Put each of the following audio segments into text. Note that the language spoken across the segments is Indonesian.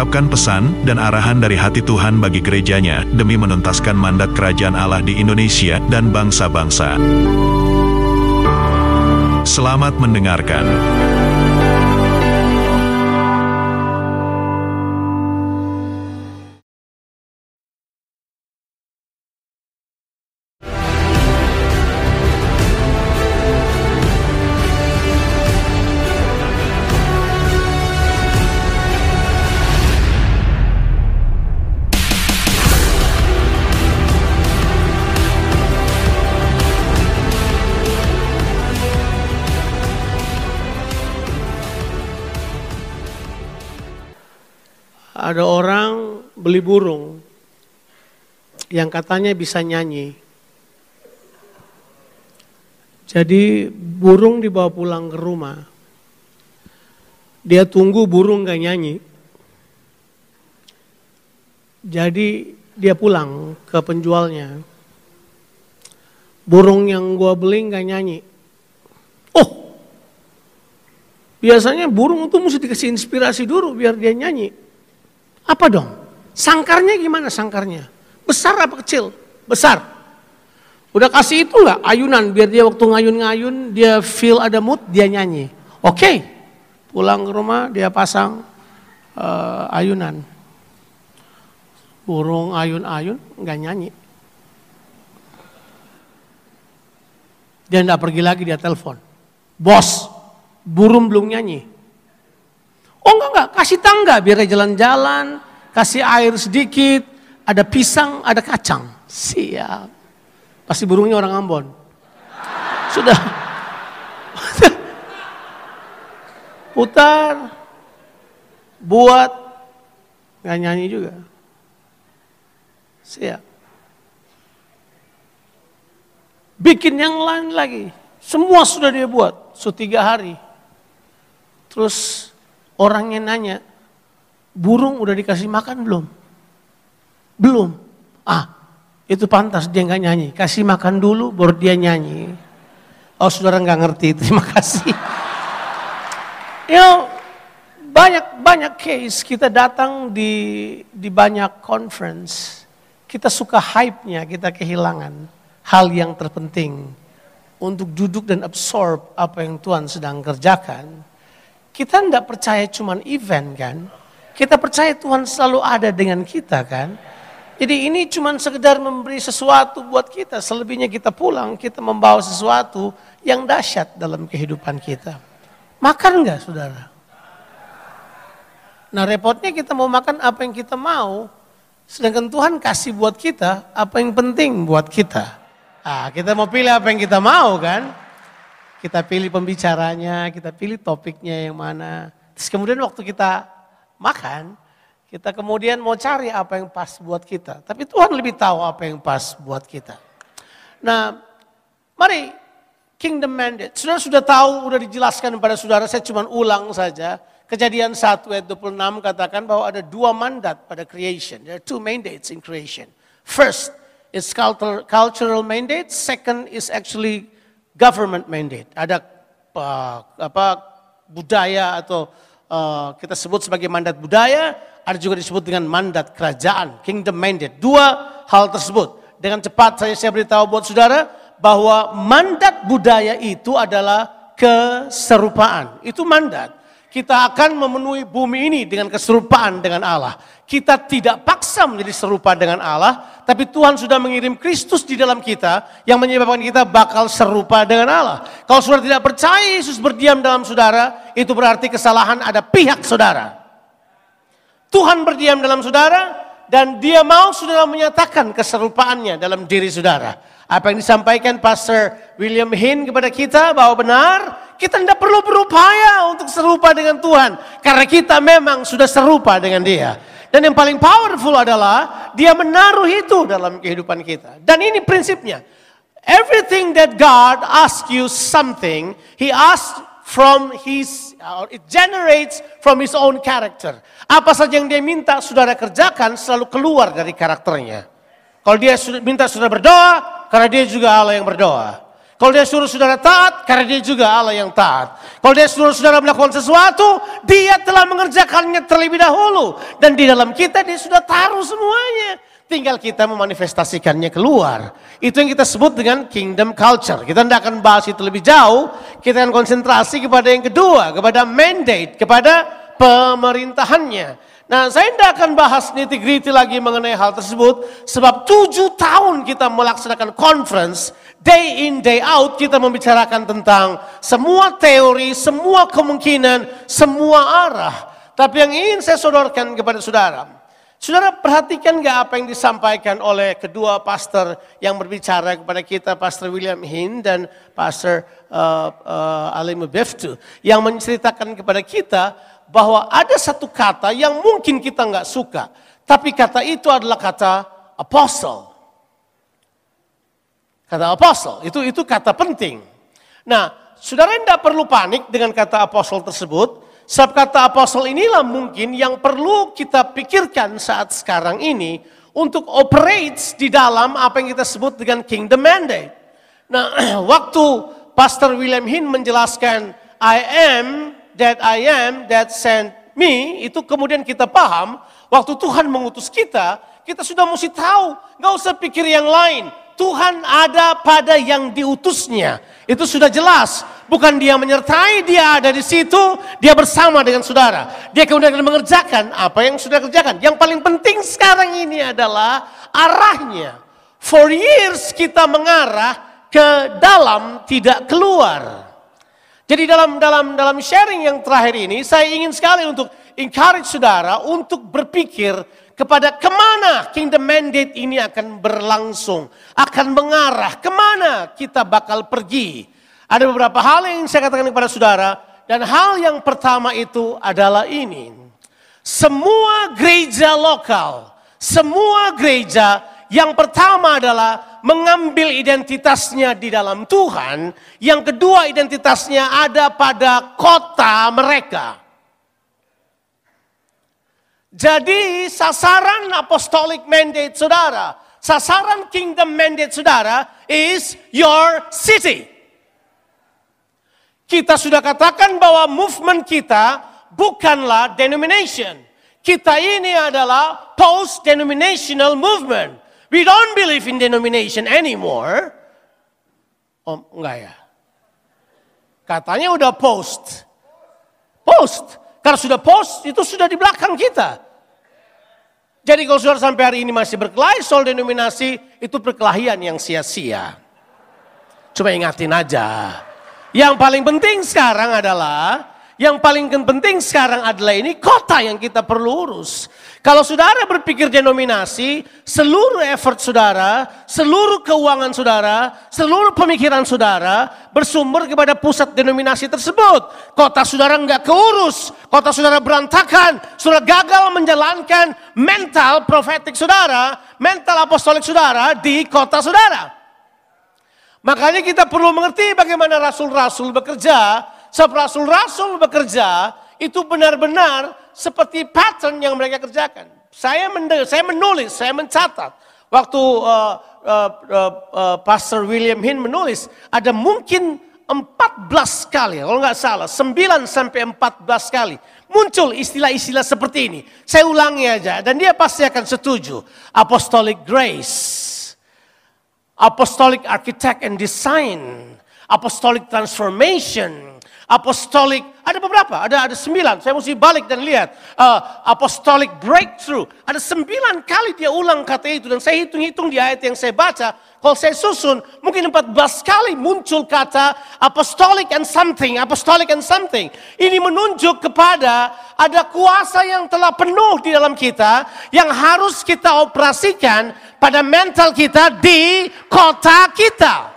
mengungkapkan pesan dan arahan dari hati Tuhan bagi gerejanya demi menuntaskan mandat kerajaan Allah di Indonesia dan bangsa-bangsa. Selamat mendengarkan. Ada orang beli burung yang katanya bisa nyanyi. Jadi burung dibawa pulang ke rumah. Dia tunggu burung gak nyanyi. Jadi dia pulang ke penjualnya. Burung yang gua beli gak nyanyi. Oh, biasanya burung itu mesti dikasih inspirasi dulu biar dia nyanyi. Apa dong? Sangkarnya gimana sangkarnya? Besar apa kecil? Besar. Udah kasih itu nggak ayunan biar dia waktu ngayun-ngayun dia feel ada mood dia nyanyi. Oke, pulang ke rumah dia pasang uh, ayunan. Burung ayun-ayun nggak nyanyi. Dia nggak pergi lagi dia telepon. Bos, burung belum nyanyi. Oh enggak enggak, kasih tangga biar dia jalan-jalan, kasih air sedikit, ada pisang, ada kacang. Siap. Pasti burungnya orang Ambon. Sudah. Putar. Buat. Nggak nyanyi juga. Siap. Bikin yang lain lagi. Semua sudah dia buat. So tiga hari. Terus orangnya nanya, burung udah dikasih makan belum? Belum. Ah, itu pantas dia nggak nyanyi. Kasih makan dulu baru dia nyanyi. Oh saudara nggak ngerti, terima kasih. You know, banyak banyak case kita datang di di banyak conference, kita suka hype-nya, kita kehilangan hal yang terpenting untuk duduk dan absorb apa yang Tuhan sedang kerjakan. Kita tidak percaya cuman event kan, kita percaya Tuhan selalu ada dengan kita kan. Jadi ini cuma sekedar memberi sesuatu buat kita. Selebihnya kita pulang, kita membawa sesuatu yang dahsyat dalam kehidupan kita. Makan enggak saudara? Nah repotnya kita mau makan apa yang kita mau. Sedangkan Tuhan kasih buat kita apa yang penting buat kita. Ah, kita mau pilih apa yang kita mau kan. Kita pilih pembicaranya, kita pilih topiknya yang mana. Terus kemudian waktu kita makan, kita kemudian mau cari apa yang pas buat kita. Tapi Tuhan lebih tahu apa yang pas buat kita. Nah, mari kingdom mandate. Saudara sudah tahu, sudah dijelaskan kepada saudara, saya cuma ulang saja. Kejadian 1 ayat 26 katakan bahwa ada dua mandat pada creation. There are two mandates in creation. First is cultural mandate. Second is actually government mandate. Ada uh, apa budaya atau uh, kita sebut sebagai mandat budaya ada juga disebut dengan mandat kerajaan, kingdom mandate. Dua hal tersebut. Dengan cepat saya saya beritahu buat saudara bahwa mandat budaya itu adalah keserupaan. Itu mandat. Kita akan memenuhi bumi ini dengan keserupaan dengan Allah. Kita tidak paksa menjadi serupa dengan Allah, tapi Tuhan sudah mengirim Kristus di dalam kita yang menyebabkan kita bakal serupa dengan Allah. Kalau saudara tidak percaya Yesus berdiam dalam saudara, itu berarti kesalahan ada pihak saudara. Tuhan berdiam dalam saudara dan dia mau saudara menyatakan keserupaannya dalam diri saudara. Apa yang disampaikan Pastor William Hinn kepada kita bahwa benar kita tidak perlu berupaya untuk serupa dengan Tuhan. Karena kita memang sudah serupa dengan dia. Dan yang paling powerful adalah dia menaruh itu dalam kehidupan kita. Dan ini prinsipnya. Everything that God asks you something, He asks from His, or it generates from His own character. Apa saja yang dia minta saudara kerjakan selalu keluar dari karakternya. Kalau dia minta saudara berdoa, karena dia juga Allah yang berdoa. Kalau dia suruh saudara taat, karena dia juga Allah yang taat. Kalau dia suruh saudara melakukan sesuatu, dia telah mengerjakannya terlebih dahulu. Dan di dalam kita dia sudah taruh semuanya. Tinggal kita memanifestasikannya keluar. Itu yang kita sebut dengan kingdom culture. Kita tidak akan bahas itu lebih jauh. Kita akan konsentrasi kepada yang kedua, kepada mandate, kepada pemerintahannya. Nah, saya tidak akan bahas nitty-gritty lagi mengenai hal tersebut. Sebab tujuh tahun kita melaksanakan conference, day in, day out, kita membicarakan tentang semua teori, semua kemungkinan, semua arah. Tapi yang ingin saya sodorkan kepada saudara, Saudara perhatikan gak apa yang disampaikan oleh kedua pastor yang berbicara kepada kita, Pastor William Hin dan Pastor uh, uh, Ali Mubeftu, yang menceritakan kepada kita bahwa ada satu kata yang mungkin kita nggak suka, tapi kata itu adalah kata apostle. Kata apostle itu itu kata penting. Nah, saudara tidak perlu panik dengan kata apostle tersebut. Sebab kata apostle inilah mungkin yang perlu kita pikirkan saat sekarang ini untuk operates di dalam apa yang kita sebut dengan kingdom mandate. Nah, waktu Pastor William Hin menjelaskan I am that I am that sent me, itu kemudian kita paham waktu Tuhan mengutus kita, kita sudah mesti tahu, nggak usah pikir yang lain. Tuhan ada pada yang diutusnya. Itu sudah jelas. Bukan dia menyertai, dia ada di situ, dia bersama dengan saudara. Dia kemudian akan mengerjakan apa yang sudah kerjakan. Yang paling penting sekarang ini adalah arahnya. For years kita mengarah ke dalam tidak keluar. Jadi dalam dalam dalam sharing yang terakhir ini saya ingin sekali untuk encourage saudara untuk berpikir kepada ke mana kingdom mandate ini akan berlangsung, akan mengarah, ke mana kita bakal pergi. Ada beberapa hal yang saya katakan kepada saudara, dan hal yang pertama itu adalah ini. Semua gereja lokal, semua gereja yang pertama adalah mengambil identitasnya di dalam Tuhan, yang kedua identitasnya ada pada kota mereka. Jadi sasaran apostolic mandate saudara, sasaran kingdom mandate saudara is your city. Kita sudah katakan bahwa movement kita bukanlah denomination. Kita ini adalah post-denominational movement. We don't believe in denomination anymore. Oh, enggak ya. Katanya udah post. Post. Kalau sudah post, itu sudah di belakang kita. Jadi kalau saudara sampai hari ini masih berkelahi soal denominasi, itu perkelahian yang sia-sia. Coba ingatin aja. Yang paling penting sekarang adalah, yang paling penting sekarang adalah ini kota yang kita perlu urus. Kalau saudara berpikir denominasi, seluruh effort saudara, seluruh keuangan saudara, seluruh pemikiran saudara bersumber kepada pusat denominasi tersebut. Kota saudara nggak keurus, kota saudara berantakan, saudara gagal menjalankan mental profetik saudara, mental apostolik saudara di kota saudara. Makanya kita perlu mengerti bagaimana rasul-rasul bekerja. Sebab rasul-rasul bekerja itu benar-benar seperti pattern yang mereka kerjakan. Saya, mendengar, saya menulis, saya mencatat. Waktu uh, uh, uh, uh, Pastor William Hin menulis, ada mungkin 14 kali, kalau nggak salah, 9 sampai 14 kali. Muncul istilah-istilah seperti ini. Saya ulangi aja, dan dia pasti akan setuju. Apostolic grace apostolic architect and design, apostolic transformation, apostolic ada beberapa, ada ada sembilan. Saya mesti balik dan lihat uh, apostolic breakthrough. Ada sembilan kali dia ulang kata itu dan saya hitung-hitung di ayat yang saya baca. Kalau saya susun, mungkin 14 kali muncul kata apostolic and something, apostolic and something. Ini menunjuk kepada ada kuasa yang telah penuh di dalam kita yang harus kita operasikan pada mental kita di kota kita.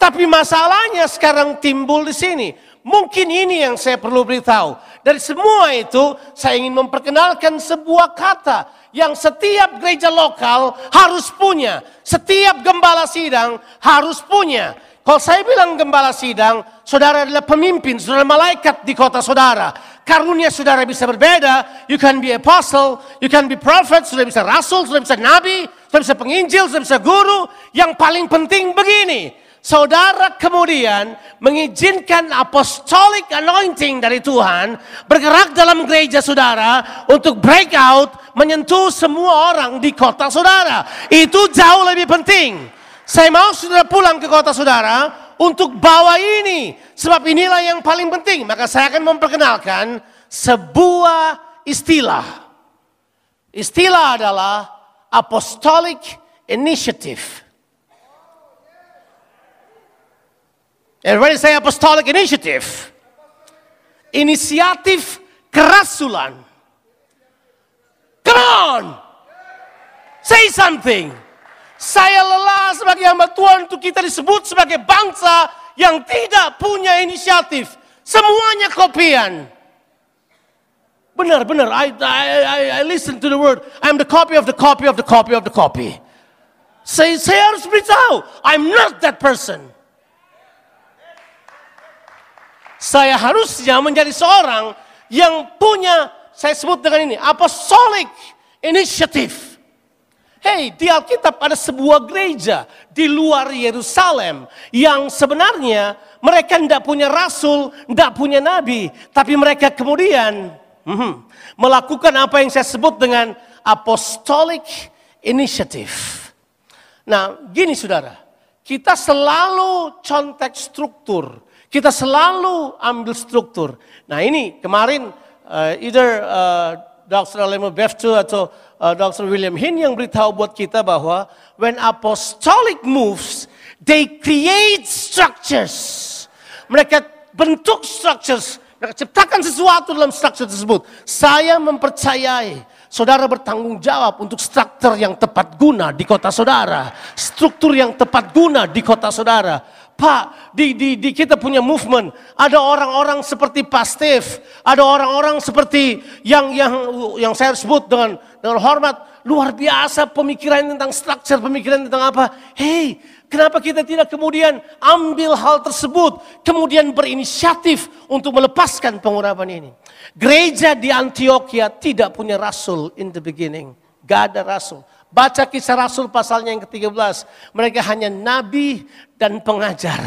Tapi masalahnya sekarang timbul di sini. Mungkin ini yang saya perlu beritahu. Dari semua itu, saya ingin memperkenalkan sebuah kata yang setiap gereja lokal harus punya. Setiap gembala sidang harus punya. Kalau saya bilang gembala sidang, saudara adalah pemimpin, saudara malaikat di kota saudara. Karunia saudara bisa berbeda. You can be apostle, you can be prophet, saudara bisa rasul, saudara bisa nabi, saudara bisa penginjil, saudara bisa guru. Yang paling penting begini, saudara kemudian mengizinkan apostolic anointing dari Tuhan bergerak dalam gereja saudara untuk break out menyentuh semua orang di kota saudara. Itu jauh lebih penting. Saya mau saudara pulang ke kota saudara untuk bawa ini. Sebab inilah yang paling penting. Maka saya akan memperkenalkan sebuah istilah. Istilah adalah apostolic initiative. Everybody say apostolic initiative. Inisiatif kerasulan. Come on. Say something. Saya lelah sebagai hamba Tuhan untuk kita disebut sebagai bangsa yang tidak punya inisiatif. Semuanya kopian. Benar, benar. I, I, I, I listen to the word. I am the copy of the copy of the copy of the copy. Saya, saya harus beritahu. I'm not that person. Saya harusnya menjadi seorang yang punya, saya sebut dengan ini, apostolic initiative. Hei, di Alkitab ada sebuah gereja di luar Yerusalem yang sebenarnya mereka tidak punya rasul, tidak punya nabi, tapi mereka kemudian hmm, melakukan apa yang saya sebut dengan apostolic initiative. Nah, gini saudara, kita selalu contek struktur kita selalu ambil struktur. Nah ini kemarin uh, either uh, Dr. Alemo Beftu atau uh, Dr. William Hin yang beritahu buat kita bahwa when apostolic moves, they create structures. Mereka bentuk structures, mereka ciptakan sesuatu dalam struktur tersebut. Saya mempercayai saudara bertanggung jawab untuk struktur yang tepat guna di kota saudara. Struktur yang tepat guna di kota saudara. Pak, di, di, di kita punya movement. Ada orang-orang seperti Pak Steve, ada orang-orang seperti yang yang yang saya sebut dengan dengan hormat luar biasa pemikiran tentang struktur, pemikiran tentang apa. Hei, kenapa kita tidak kemudian ambil hal tersebut, kemudian berinisiatif untuk melepaskan pengurapan ini. Gereja di Antioquia tidak punya rasul in the beginning. Gak ada rasul. Baca kisah Rasul pasalnya yang ke-13. Mereka hanya nabi dan pengajar.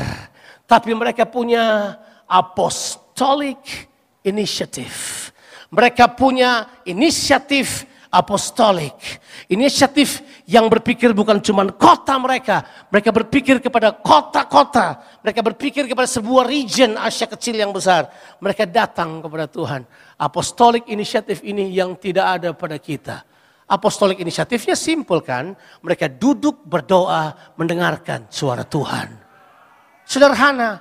Tapi mereka punya apostolic initiative. Mereka punya inisiatif apostolik. Inisiatif yang berpikir bukan cuma kota mereka. Mereka berpikir kepada kota-kota. Mereka berpikir kepada sebuah region Asia kecil yang besar. Mereka datang kepada Tuhan. Apostolik inisiatif ini yang tidak ada pada kita. Apostolik inisiatifnya simpel kan? Mereka duduk berdoa mendengarkan suara Tuhan. Sederhana,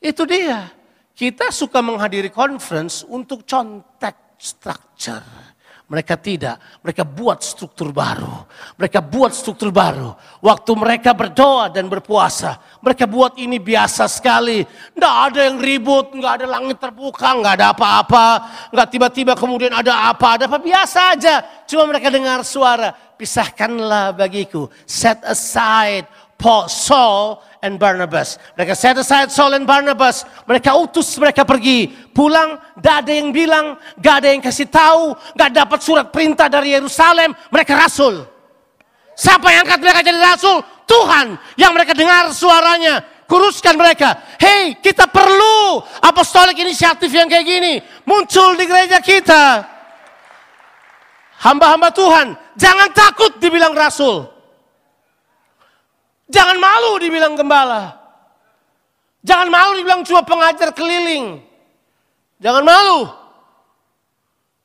itu dia. Kita suka menghadiri conference untuk contek structure. Mereka tidak, mereka buat struktur baru. Mereka buat struktur baru. Waktu mereka berdoa dan berpuasa, mereka buat ini biasa sekali. Tidak ada yang ribut, nggak ada langit terbuka, nggak ada apa-apa. Nggak tiba-tiba kemudian ada apa, ada apa, biasa aja. Cuma mereka dengar suara, pisahkanlah bagiku. Set aside Paul, Saul and Barnabas. Mereka set aside Saul and Barnabas. Mereka utus mereka pergi. Pulang, gak ada yang bilang, gak ada yang kasih tahu, gak dapat surat perintah dari Yerusalem. Mereka rasul. Siapa yang angkat mereka jadi rasul? Tuhan yang mereka dengar suaranya. Kuruskan mereka. Hei, kita perlu apostolik inisiatif yang kayak gini. Muncul di gereja kita. Hamba-hamba Tuhan, jangan takut dibilang rasul. Jangan malu dibilang gembala. Jangan malu dibilang cuma pengajar keliling. Jangan malu.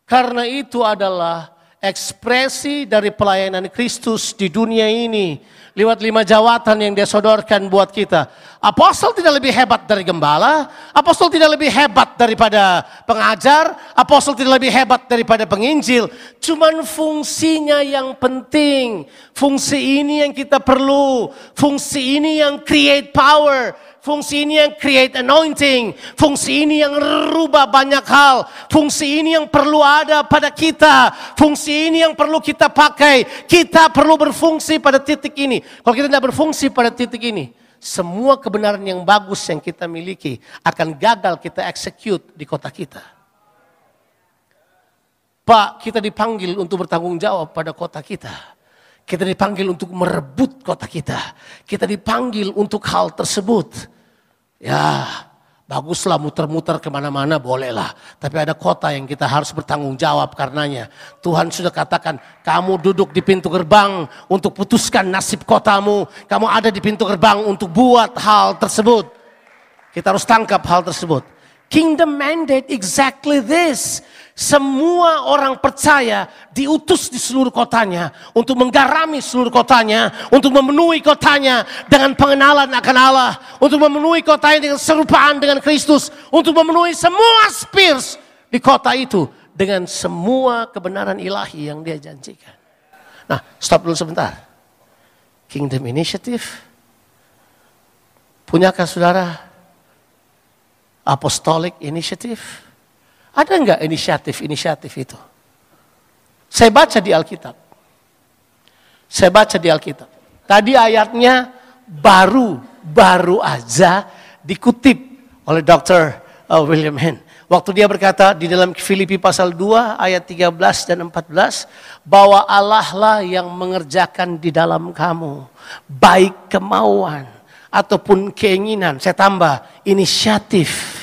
Karena itu adalah ekspresi dari pelayanan Kristus di dunia ini lewat lima jawatan yang dia sodorkan buat kita. Apostol tidak lebih hebat dari gembala, apostol tidak lebih hebat daripada pengajar, apostol tidak lebih hebat daripada penginjil. Cuman fungsinya yang penting. Fungsi ini yang kita perlu. Fungsi ini yang create power. Fungsi ini yang create anointing. Fungsi ini yang rubah banyak hal. Fungsi ini yang perlu ada pada kita. Fungsi ini yang perlu kita pakai. Kita perlu berfungsi pada titik ini. Kalau kita tidak berfungsi pada titik ini, semua kebenaran yang bagus yang kita miliki akan gagal kita execute di kota kita. Pak, kita dipanggil untuk bertanggung jawab pada kota kita. Kita dipanggil untuk merebut kota kita. Kita dipanggil untuk hal tersebut. Ya, baguslah muter-muter ke mana-mana bolehlah. Tapi ada kota yang kita harus bertanggung jawab karenanya. Tuhan sudah katakan, kamu duduk di pintu gerbang untuk putuskan nasib kotamu. Kamu ada di pintu gerbang untuk buat hal tersebut. Kita harus tangkap hal tersebut. Kingdom mandate exactly this. Semua orang percaya diutus di seluruh kotanya untuk menggarami seluruh kotanya, untuk memenuhi kotanya dengan pengenalan akan Allah, untuk memenuhi kotanya dengan serupaan dengan Kristus, untuk memenuhi semua spirits di kota itu dengan semua kebenaran ilahi yang dia janjikan. Nah, stop dulu sebentar. Kingdom Initiative. Punyakah saudara Apostolic Initiative? Ada enggak inisiatif-inisiatif itu? Saya baca di Alkitab. Saya baca di Alkitab. Tadi ayatnya baru, baru aja dikutip oleh Dr. Uh, William Hen. Waktu dia berkata di dalam Filipi pasal 2 ayat 13 dan 14 bahwa Allah lah yang mengerjakan di dalam kamu baik kemauan ataupun keinginan. Saya tambah inisiatif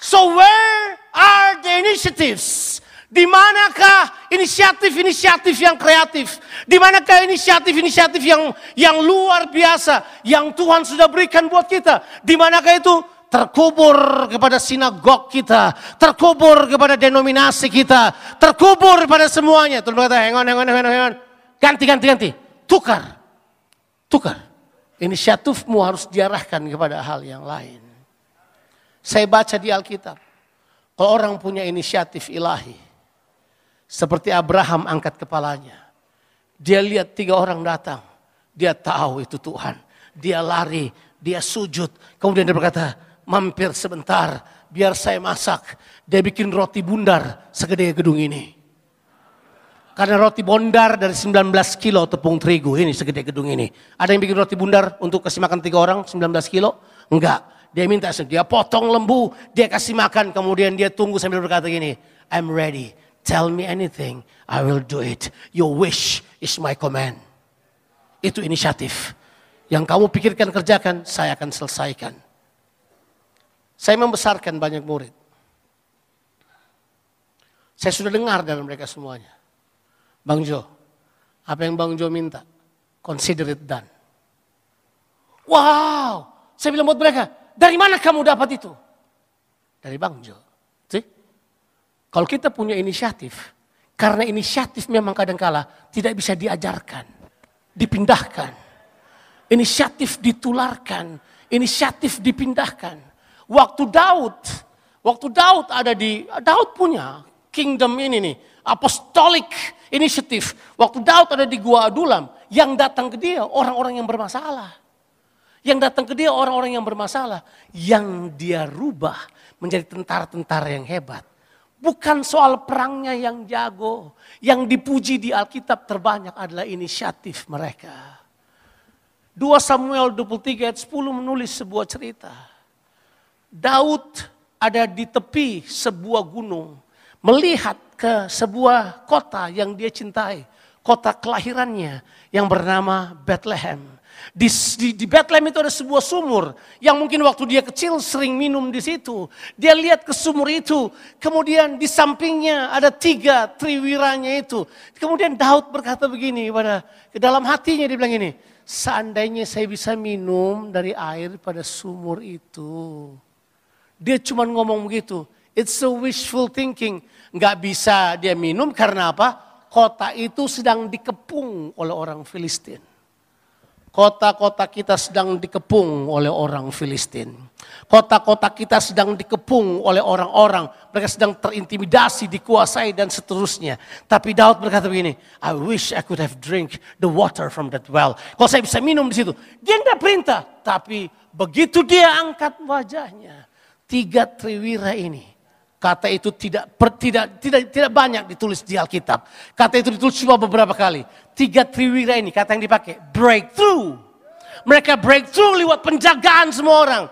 So where are the initiatives? Di manakah inisiatif-inisiatif yang kreatif? Di manakah inisiatif-inisiatif yang yang luar biasa yang Tuhan sudah berikan buat kita? Di manakah itu? Terkubur kepada sinagog kita, terkubur kepada denominasi kita, terkubur pada semuanya. Tuhan berkata, hang on, hang on, hang on, hang on. Ganti, ganti, ganti. Tukar. Tukar. Inisiatifmu harus diarahkan kepada hal yang lain. Saya baca di Alkitab. Kalau orang punya inisiatif ilahi. Seperti Abraham angkat kepalanya. Dia lihat tiga orang datang. Dia tahu itu Tuhan. Dia lari, dia sujud. Kemudian dia berkata, mampir sebentar, biar saya masak. Dia bikin roti bundar segede gedung ini. Karena roti bundar dari 19 kilo tepung terigu, ini segede gedung ini. Ada yang bikin roti bundar untuk kasih makan tiga orang 19 kilo? Enggak. Dia minta, dia potong lembu, dia kasih makan, kemudian dia tunggu sambil berkata gini, I'm ready, tell me anything, I will do it. Your wish is my command. Itu inisiatif. Yang kamu pikirkan kerjakan, saya akan selesaikan. Saya membesarkan banyak murid. Saya sudah dengar dalam mereka semuanya. Bang Jo, apa yang Bang Jo minta? Consider it done. Wow, saya bilang buat mereka, dari mana kamu dapat itu? Dari Bang Jo. See? Kalau kita punya inisiatif, karena inisiatif memang kadangkala tidak bisa diajarkan, dipindahkan. Inisiatif ditularkan, inisiatif dipindahkan. Waktu Daud, waktu Daud ada di, Daud punya kingdom ini nih, apostolic inisiatif. Waktu Daud ada di Gua Adulam, yang datang ke dia orang-orang yang bermasalah. Yang datang ke dia orang-orang yang bermasalah. Yang dia rubah menjadi tentara-tentara yang hebat. Bukan soal perangnya yang jago. Yang dipuji di Alkitab terbanyak adalah inisiatif mereka. 2 Samuel 23 ayat 10 menulis sebuah cerita. Daud ada di tepi sebuah gunung. Melihat ke sebuah kota yang dia cintai. Kota kelahirannya yang bernama Bethlehem. Di, di, di Bethlehem itu ada sebuah sumur yang mungkin waktu dia kecil sering minum di situ. Dia lihat ke sumur itu, kemudian di sampingnya ada tiga triwiranya itu. Kemudian Daud berkata begini pada ke dalam hatinya dia bilang ini, seandainya saya bisa minum dari air pada sumur itu. Dia cuma ngomong begitu. It's so wishful thinking. Nggak bisa dia minum karena apa? Kota itu sedang dikepung oleh orang Filistin. Kota-kota kita sedang dikepung oleh orang Filistin. Kota-kota kita sedang dikepung oleh orang-orang. Mereka sedang terintimidasi, dikuasai dan seterusnya. Tapi Daud berkata begini, I wish I could have drink the water from that well. Kalau saya bisa minum di situ. Dia tidak perintah. Tapi begitu dia angkat wajahnya. Tiga triwira ini Kata itu tidak tidak tidak tidak banyak ditulis di Alkitab. Kata itu ditulis cuma beberapa kali. Tiga triwira ini kata yang dipakai breakthrough. Mereka breakthrough lewat penjagaan semua orang.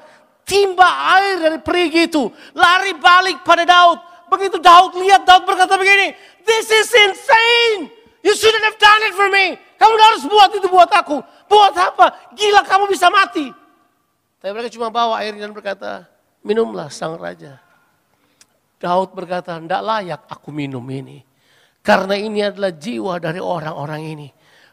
Timba air dari perigi itu lari balik pada Daud. Begitu Daud lihat Daud berkata begini, "This is insane. You shouldn't have done it for me. Kamu harus buat itu buat aku. Buat apa? Gila kamu bisa mati." Tapi mereka cuma bawa air dan berkata, "Minumlah sang raja." Daud berkata, tidak layak aku minum ini. Karena ini adalah jiwa dari orang-orang ini.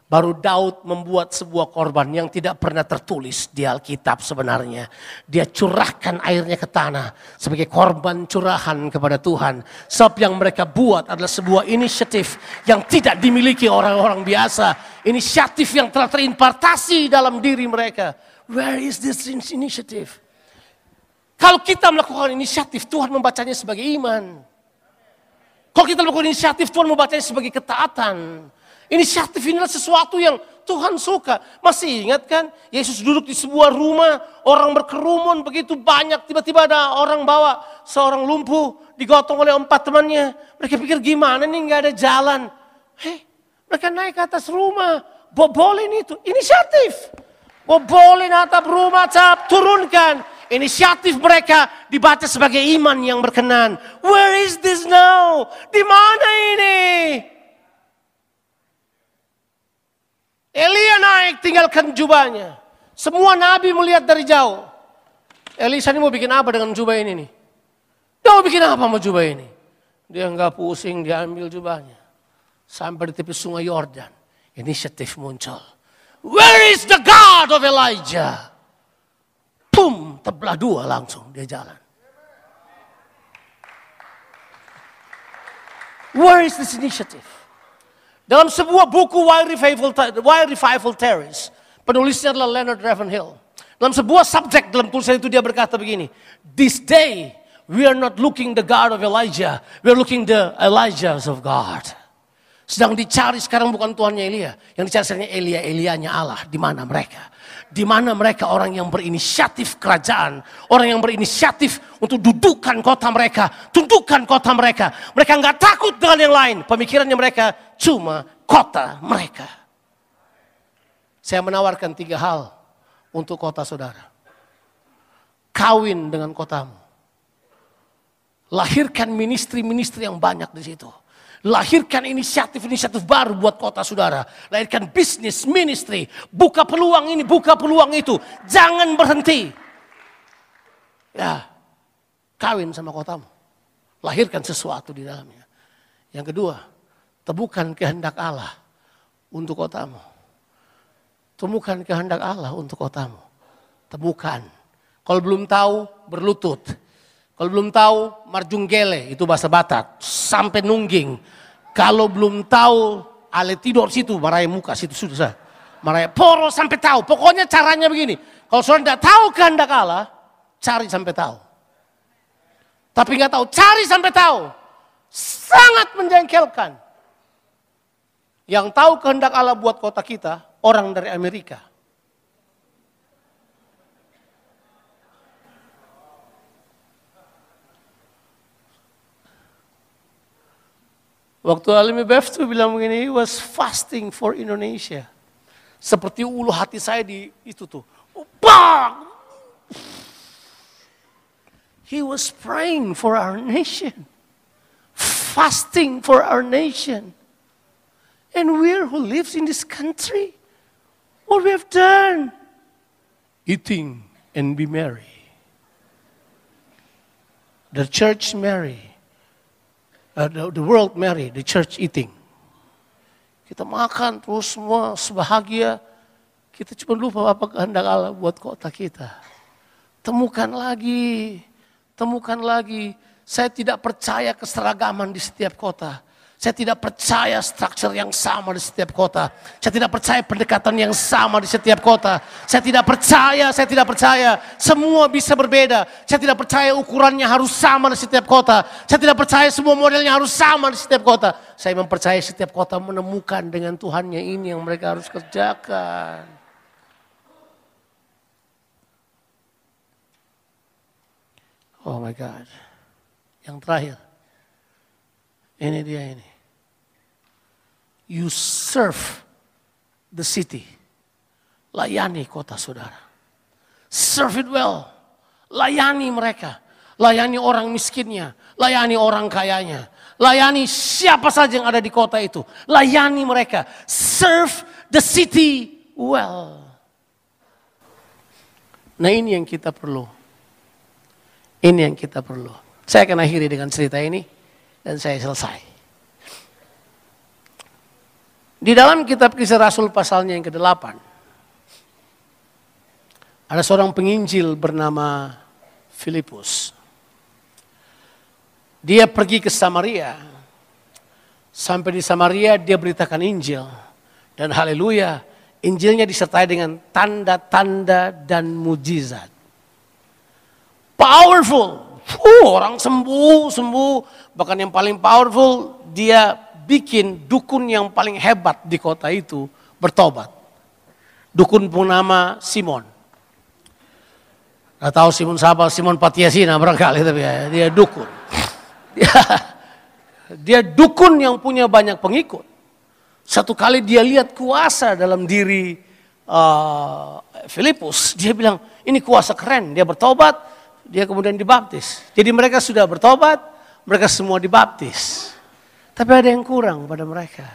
Baru Daud membuat sebuah korban yang tidak pernah tertulis di Alkitab sebenarnya. Dia curahkan airnya ke tanah sebagai korban curahan kepada Tuhan. Sebab yang mereka buat adalah sebuah inisiatif yang tidak dimiliki orang-orang biasa. Inisiatif yang telah terimpartasi dalam diri mereka. Where is this initiative? Kalau kita melakukan inisiatif, Tuhan membacanya sebagai iman. Kalau kita melakukan inisiatif, Tuhan membacanya sebagai ketaatan. Inisiatif ini adalah sesuatu yang Tuhan suka. Masih ingat kan? Yesus duduk di sebuah rumah, orang berkerumun begitu banyak. Tiba-tiba ada orang bawa seorang lumpuh, digotong oleh empat temannya. Mereka pikir gimana nih nggak ada jalan. Hei, mereka naik ke atas rumah, bobolin itu, inisiatif. Bobolin atap rumah, cap, turunkan Inisiatif mereka dibaca sebagai iman yang berkenan. Where is this now? Di mana ini? Elia naik tinggalkan jubahnya. Semua nabi melihat dari jauh. Elisa ini mau bikin apa dengan jubah ini nih? Dia mau bikin apa mau jubah ini? Dia nggak pusing, dia ambil jubahnya. Sampai di tepi sungai Yordan. Inisiatif muncul. Where is the God of Elijah? Terbelah dua langsung dia jalan. Where is this initiative? Dalam sebuah buku Why Revival, Why Revival Terrace, penulisnya adalah Leonard Ravenhill. Dalam sebuah subjek dalam tulisan itu dia berkata begini, This day we are not looking the God of Elijah, we are looking the Elijahs of God. Sedang dicari sekarang bukan Tuhannya Elia, yang dicari sekarang Elia, Elianya Allah, di mana mereka? Di mana mereka orang yang berinisiatif kerajaan. Orang yang berinisiatif untuk dudukan kota mereka. Tundukkan kota mereka. Mereka nggak takut dengan yang lain. Pemikirannya mereka cuma kota mereka. Saya menawarkan tiga hal untuk kota saudara. Kawin dengan kotamu. Lahirkan ministry-ministry yang banyak di situ Lahirkan inisiatif-inisiatif baru buat kota saudara. Lahirkan bisnis, ministry. Buka peluang ini, buka peluang itu. Jangan berhenti. Ya, kawin sama kotamu. Lahirkan sesuatu di dalamnya. Yang kedua, temukan kehendak Allah untuk kotamu. Temukan kehendak Allah untuk kotamu. Temukan. Kalau belum tahu, berlutut. Kalau belum tahu, marjunggele, itu bahasa Batak. Sampai nungging kalau belum tahu, ale tidur situ, marahin muka situ sudah. Marahin poro sampai tahu. Pokoknya caranya begini. Kalau saudara tidak tahu kehendak Allah, cari sampai tahu. Tapi nggak tahu, cari sampai tahu. Sangat menjengkelkan. Yang tahu kehendak Allah buat kota kita, orang dari Amerika. Waktu Alimi Beftu bilang begini, he was fasting for Indonesia. Seperti ulu hati saya di itu tuh. Bang! He was praying for our nation. Fasting for our nation. And we're who lives in this country. What we have done? Eating and be merry. The church merry uh, the, the world marry, the church eating. Kita makan terus semua sebahagia. Kita cuma lupa apa kehendak Allah buat kota kita. Temukan lagi, temukan lagi. Saya tidak percaya keseragaman di setiap kota. Saya tidak percaya struktur yang sama di setiap kota. Saya tidak percaya pendekatan yang sama di setiap kota. Saya tidak percaya, saya tidak percaya. Semua bisa berbeda. Saya tidak percaya ukurannya harus sama di setiap kota. Saya tidak percaya semua modelnya harus sama di setiap kota. Saya mempercayai setiap kota menemukan dengan Tuhannya ini yang mereka harus kerjakan. Oh my God. Yang terakhir. Ini dia ini. You serve the city. Layani kota saudara. Serve it well. Layani mereka. Layani orang miskinnya. Layani orang kayanya. Layani siapa saja yang ada di kota itu. Layani mereka. Serve the city well. Nah ini yang kita perlu. Ini yang kita perlu. Saya akan akhiri dengan cerita ini dan saya selesai. Di dalam kitab kisah Rasul pasalnya yang ke-8. Ada seorang penginjil bernama Filipus. Dia pergi ke Samaria. Sampai di Samaria dia beritakan Injil. Dan haleluya, Injilnya disertai dengan tanda-tanda dan mujizat. Powerful. Uh, orang sembuh, sembuh. Bahkan yang paling powerful, dia bikin dukun yang paling hebat di kota itu bertobat. Dukun pun nama Simon. Gak tahu Simon siapa, Simon Patiasina barangkali tapi ya, dia dukun. Dia, dia dukun yang punya banyak pengikut. Satu kali dia lihat kuasa dalam diri uh, Filipus, dia bilang ini kuasa keren. Dia bertobat, dia kemudian dibaptis. Jadi mereka sudah bertobat, mereka semua dibaptis. Tapi ada yang kurang pada mereka.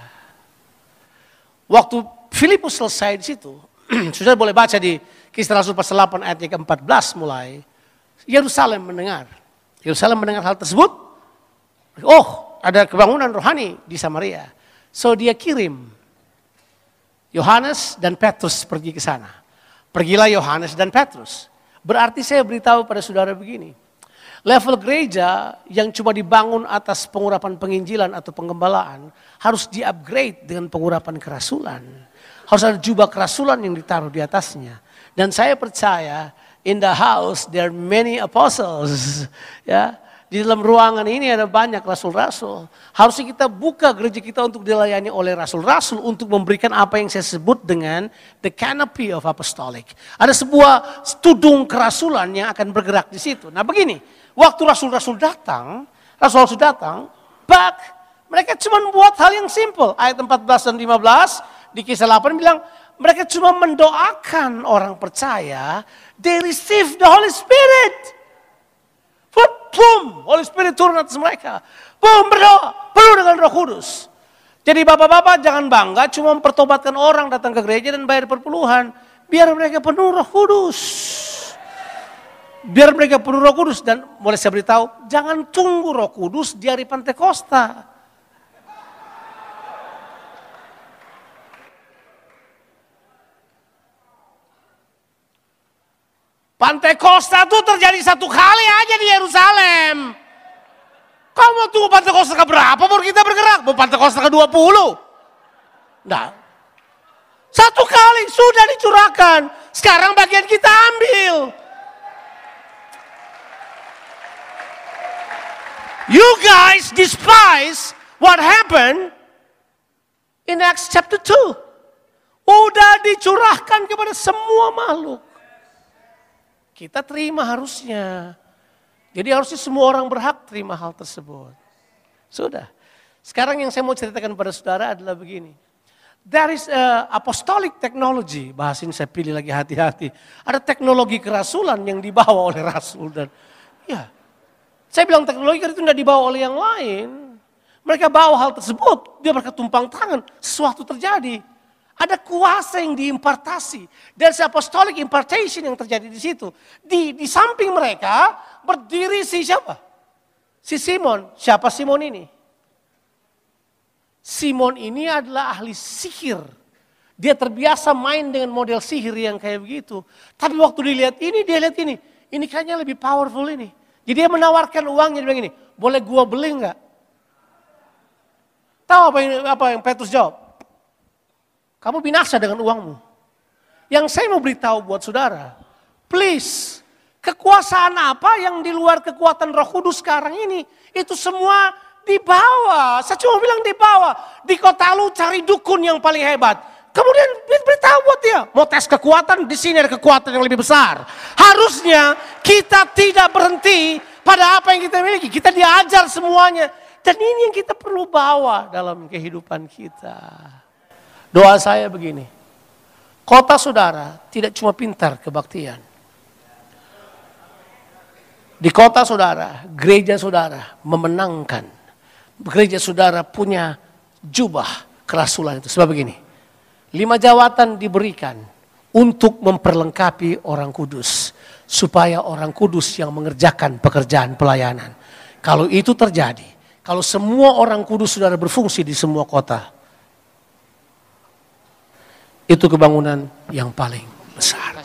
Waktu Filipus selesai di situ, sudah boleh baca di Kisah Rasul pasal 8 ayat ke-14 mulai. Yerusalem mendengar. Yerusalem mendengar hal tersebut. Oh, ada kebangunan rohani di Samaria. So dia kirim Yohanes dan Petrus pergi ke sana. Pergilah Yohanes dan Petrus. Berarti saya beritahu pada saudara begini. Level gereja yang cuma dibangun atas pengurapan penginjilan atau penggembalaan harus di-upgrade dengan pengurapan kerasulan. Harus ada jubah kerasulan yang ditaruh di atasnya. Dan saya percaya in the house there are many apostles. Ya, di dalam ruangan ini ada banyak rasul-rasul. Harusnya kita buka gereja kita untuk dilayani oleh rasul-rasul untuk memberikan apa yang saya sebut dengan the canopy of apostolic. Ada sebuah tudung kerasulan yang akan bergerak di situ. Nah begini, waktu rasul-rasul datang, rasul-rasul datang, back, mereka cuma buat hal yang simple. Ayat 14 dan 15 di kisah 8 bilang, mereka cuma mendoakan orang percaya, they receive the Holy Spirit. Boom, Holy Spirit turun atas mereka. Boom, berdoa, penuh dengan roh kudus. Jadi bapak-bapak jangan bangga cuma mempertobatkan orang datang ke gereja dan bayar perpuluhan. Biar mereka penuh roh kudus. Biar mereka penuh roh kudus. Dan boleh saya beritahu, jangan tunggu roh kudus di hari Pantekosta. Pantai Costa itu terjadi satu kali aja di Yerusalem. Kamu tunggu Pantai Costa ke berapa baru kita bergerak? Mau Pantai Costa ke 20? Nah, satu kali sudah dicurahkan. Sekarang bagian kita ambil. You guys despise what happened in Acts chapter 2. Udah dicurahkan kepada semua makhluk. Kita terima harusnya. Jadi harusnya semua orang berhak terima hal tersebut. Sudah. Sekarang yang saya mau ceritakan pada saudara adalah begini. There is a apostolic technology. Bahas ini saya pilih lagi hati-hati. Ada teknologi kerasulan yang dibawa oleh rasul dan ya. Saya bilang teknologi itu tidak dibawa oleh yang lain. Mereka bawa hal tersebut, dia mereka tumpang tangan, sesuatu terjadi. Ada kuasa yang diimpartasi. Dan si apostolic impartation yang terjadi di situ. Di, di samping mereka berdiri si siapa? Si Simon. Siapa Simon ini? Simon ini adalah ahli sihir. Dia terbiasa main dengan model sihir yang kayak begitu. Tapi waktu dilihat ini, dia lihat ini. Ini kayaknya lebih powerful ini. Jadi dia menawarkan uangnya, dia bilang ini, boleh gua beli nggak? Tahu apa yang, apa yang Petrus jawab? Kamu binasa dengan uangmu. Yang saya mau beritahu buat saudara, please, kekuasaan apa yang di luar kekuatan roh kudus sekarang ini, itu semua di bawah. Saya cuma bilang di bawah. Di kota lu cari dukun yang paling hebat. Kemudian beritahu buat dia, mau tes kekuatan, di sini ada kekuatan yang lebih besar. Harusnya kita tidak berhenti pada apa yang kita miliki. Kita diajar semuanya. Dan ini yang kita perlu bawa dalam kehidupan kita. Doa saya begini. Kota saudara tidak cuma pintar kebaktian. Di kota saudara, gereja saudara memenangkan. Gereja saudara punya jubah kerasulan itu. Sebab begini, lima jawatan diberikan untuk memperlengkapi orang kudus. Supaya orang kudus yang mengerjakan pekerjaan pelayanan. Kalau itu terjadi, kalau semua orang kudus saudara berfungsi di semua kota, itu kebangunan yang paling besar.